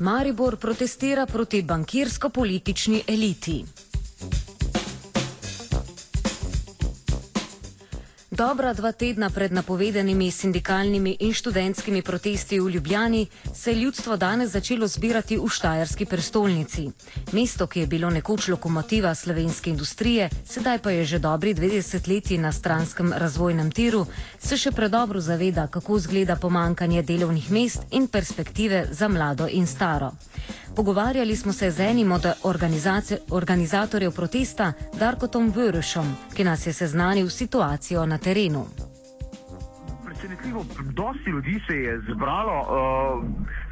Maribor protestira proti bankirsko-politični eliti. Dobra dva tedna pred napovedanimi sindikalnimi in študentskimi protesti v Ljubljani se je ljudstvo danes začelo zbirati v Štajerski prestolnici. Mesto, ki je bilo nekoč lokomotiva slovenske industrije, sedaj pa je že dobri 20 leti na stranskem razvojnem tiru, se še predobro zaveda, kako zgleda pomankanje delovnih mest in perspektive za mlado in staro. Pogovarjali smo se z enim od organizatorjev protesta, Darkotom Vöršom, ki nas je seznanil s situacijo na terenu. Presenetljivo, dosti ljudi se je zbralo, uh,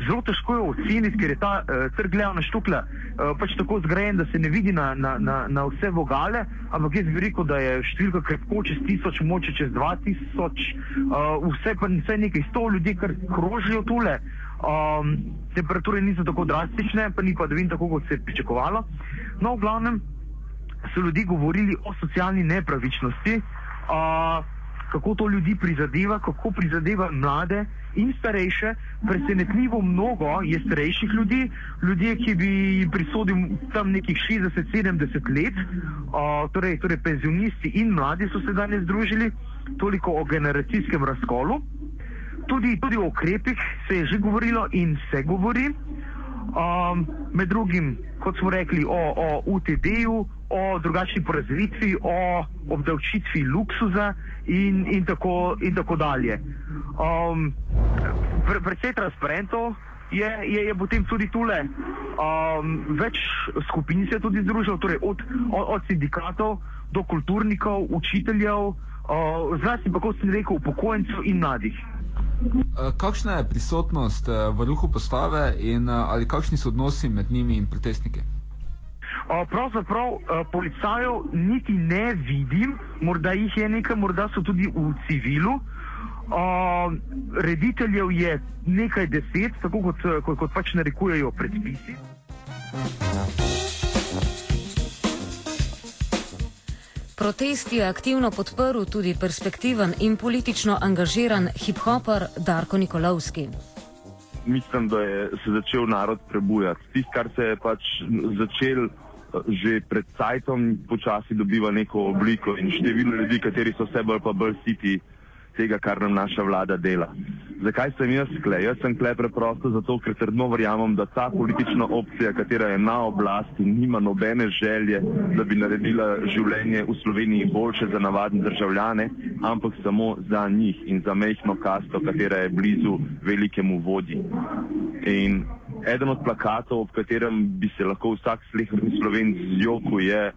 zelo težko je oceniti, ker je ta uh, trg Leona Štukla uh, pač tako zgrajen, da se ne vidi na, na, na, na vse vogale, ampak jaz bi rekel, da je številka krepko čez tisoč, moče čez dva tisoč, uh, vse pa vse nekaj sto ljudi, kar krožijo tole. Um, temperature niso tako drastične, pa ni padavin tako, kot se je pričakovalo. No, v glavnem so ljudje govorili o socialni nepravičnosti, uh, kako to ljudi prizadeva, kako prizadeva mlade in starejše. Presenetljivo mnogo je starejših ljudi, ljudje, ki bi prisodili tam nekih 60-70 let, uh, torej, torej penzionisti in mladi so se danes združili, toliko o generacijskem razkolu tudi, tudi o ukrepih se je že govorilo in se govori. Um, med drugim, kot smo rekli, o, o UTD-ju, o drugačni porazdelitvi, o obdavčitvi luksuza in, in, tako, in tako dalje. Um, pre, predvsej transparentov je, je, je potem tudi tule. Um, več skupin se je tudi združilo, torej od, od, od sindikatov do kulturnikov, učiteljev, uh, zlasti pa, kot sem rekel, upokojencev in mladih. Eh, kakšna je prisotnost eh, v ruhu postave in eh, ali kakšni so odnosi med njimi in protestniki? Pravzaprav policajev niti ne vidim, morda jih je nekaj, morda so tudi v civilu. Rediteljev je nekaj deset, tako kot, kot, kot pač narekujejo predpisi. Protest je aktivno podprl tudi perspektiven in politično angažiran hip-hopper Darko Nikolovski. Mislim, da je se začel narod prebujati. Tisto, kar se je pač začel eh, že pred cajtom, počasi dobiva neko obliko in število ljudi, kateri so vse bolj pa bolj siti tega, kar nam naša vlada dela. Zakaj sem jaz kle? Jaz sem kle preprosto zato, ker trdno verjamem, da ta politična opcija, katera je na oblasti, nima nobene želje, da bi naredila življenje v Sloveniji boljše za navadne državljane, ampak samo za njih in za mehko kasto, katera je blizu velikemu vodji. In eden od plakatov, ob katerem bi se lahko vsak slehrni slovenc zjokul, je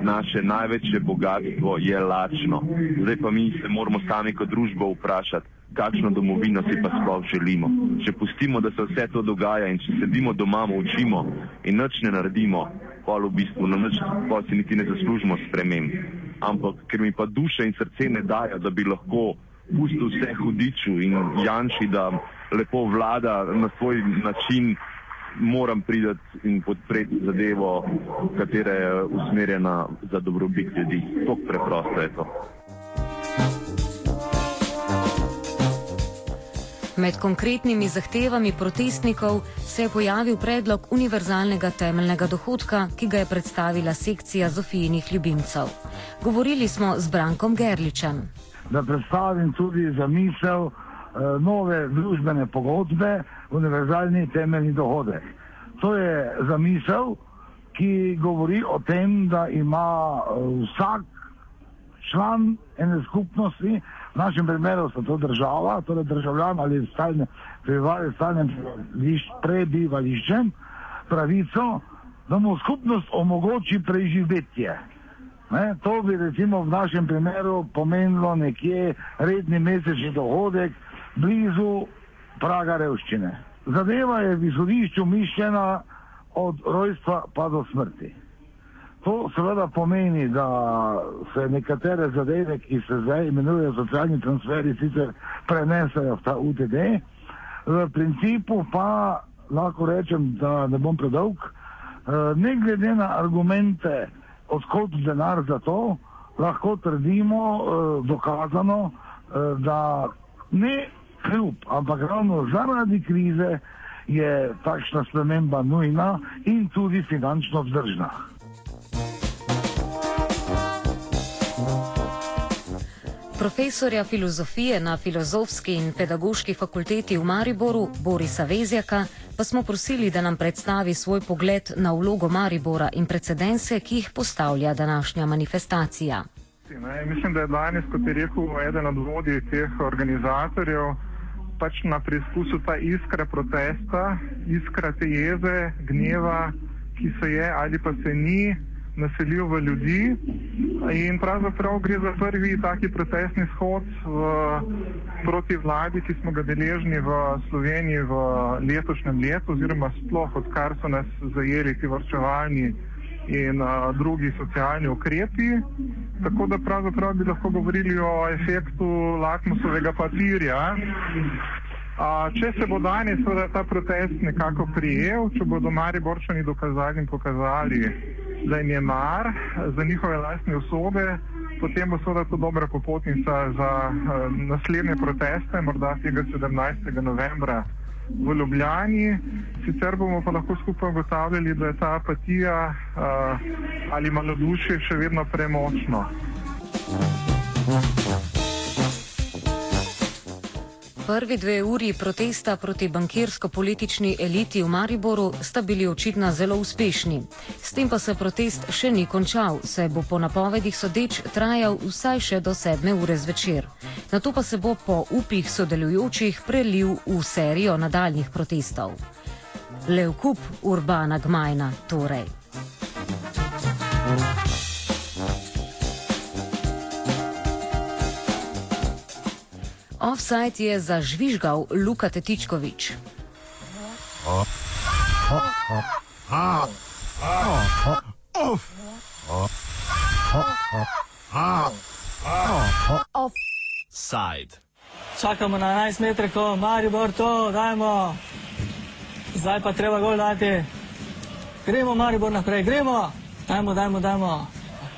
naše največje bogatstvo je lačno. Zdaj pa mi se moramo sami kot družba vprašati, kakšno domovino si pa sploh želimo. Če pustimo, da se vse to dogaja in če sedimo doma, učimo in nič ne naredimo, pa v bistvu na nič si niti ne zaslužimo sprememb. Ampak ker mi pa duša in srce ne dajo, da bi lahko pustil vse hudiču in Janši, da lepo vlada na svoj način moram priti in podpreti zadevo, katera je usmerjena za dobrobit ljudi. To preprosto je to. Med konkretnimi zahtevami protestnikov se je pojavil predlog univerzalnega temeljnega dohodka, ki ga je predstavila sekcija Zofijinih ljubimcev. Govorili smo z Brankom Gerličem. Da predstavim tudi zamisel nove družbene pogodbe, univerzalni temeljni dohodek. To je zamisel, ki govori o tem, da ima eh, vsak član ene skupnosti, v našem primeru so to država, torej državljan ali stalne prebivalce, stalne prebivališčem, pravico, da mu skupnost omogoči preživetje. Ne, to bi recimo v našem primeru pomenilo nekje redni mesečni dohodek blizu praga revščine. Zadeva je v izhodišču mišljena od rojstva pa do smrti. To seveda pomeni, da se nekatere zadeve, ki se zdaj imenujejo socialni transferi, sicer prenesejo v ta UTD. V principu pa lahko rečem, da ne bom predolg, eh, ne glede na argumente, odkot denar za to, lahko trdimo eh, dokazano, eh, da ne kljub, ampak ravno zaradi krize je takšna sprememba nujna in tudi finančno vzdržna. Profesorja filozofije na Filozofski in pedagoški fakulteti v Mariboru, Borisa Vezjaka, pa smo prosili, da nam predstavi svoj pogled na vlogo Maribora in precedense, ki jih postavlja današnja manifestacija. Ne, mislim, da je danes, kot je rekel eden od vodij teh organizatorjev, pač na preizkusu ta iskra protesta, iskra te jeze, gneva, ki se je ali pa se ni naselil v ljudi. In pravzaprav gre za prvi taki protestni shod v, proti vladi, ki smo ga deležni v Sloveniji v letošnjem letu, oziroma sploh odkar so nas zajeli ti vrčevalni in a, drugi socialni ukrepi. Tako da pravzaprav bi lahko govorili o efektu lakmusovega papirja. A, če se bo danes ta protest nekako prijel, če bodo Mariborčani dokazali in pokazali, da jim je mar za njihove lastne osobe, potem bo seveda to dobra popotnica za uh, naslednje proteste, morda tega 17. novembra v Ljubljani. Sicer bomo pa lahko skupaj ugotavljali, da je ta apatija uh, ali malodušje še vedno premočno. Prvi dve uri protesta proti bankirsko-politični eliti v Mariboru sta bili očitno zelo uspešni. S tem pa se protest še ni končal, saj bo po napovedih sodeč trajal vsaj še do sedme ure zvečer. Na to pa se bo po upih sodelujočih prelil v serijo nadaljnih protestov. Levkup Urbana Gmajna torej. Offside je zažvižgal Luka Tetičkovič. Offside. Čakamo na 11 metrov, Maribor to, dajmo. Zdaj pa treba gol dati. Gremo, Maribor naprej, gremo. Dajmo, dajmo, dajmo.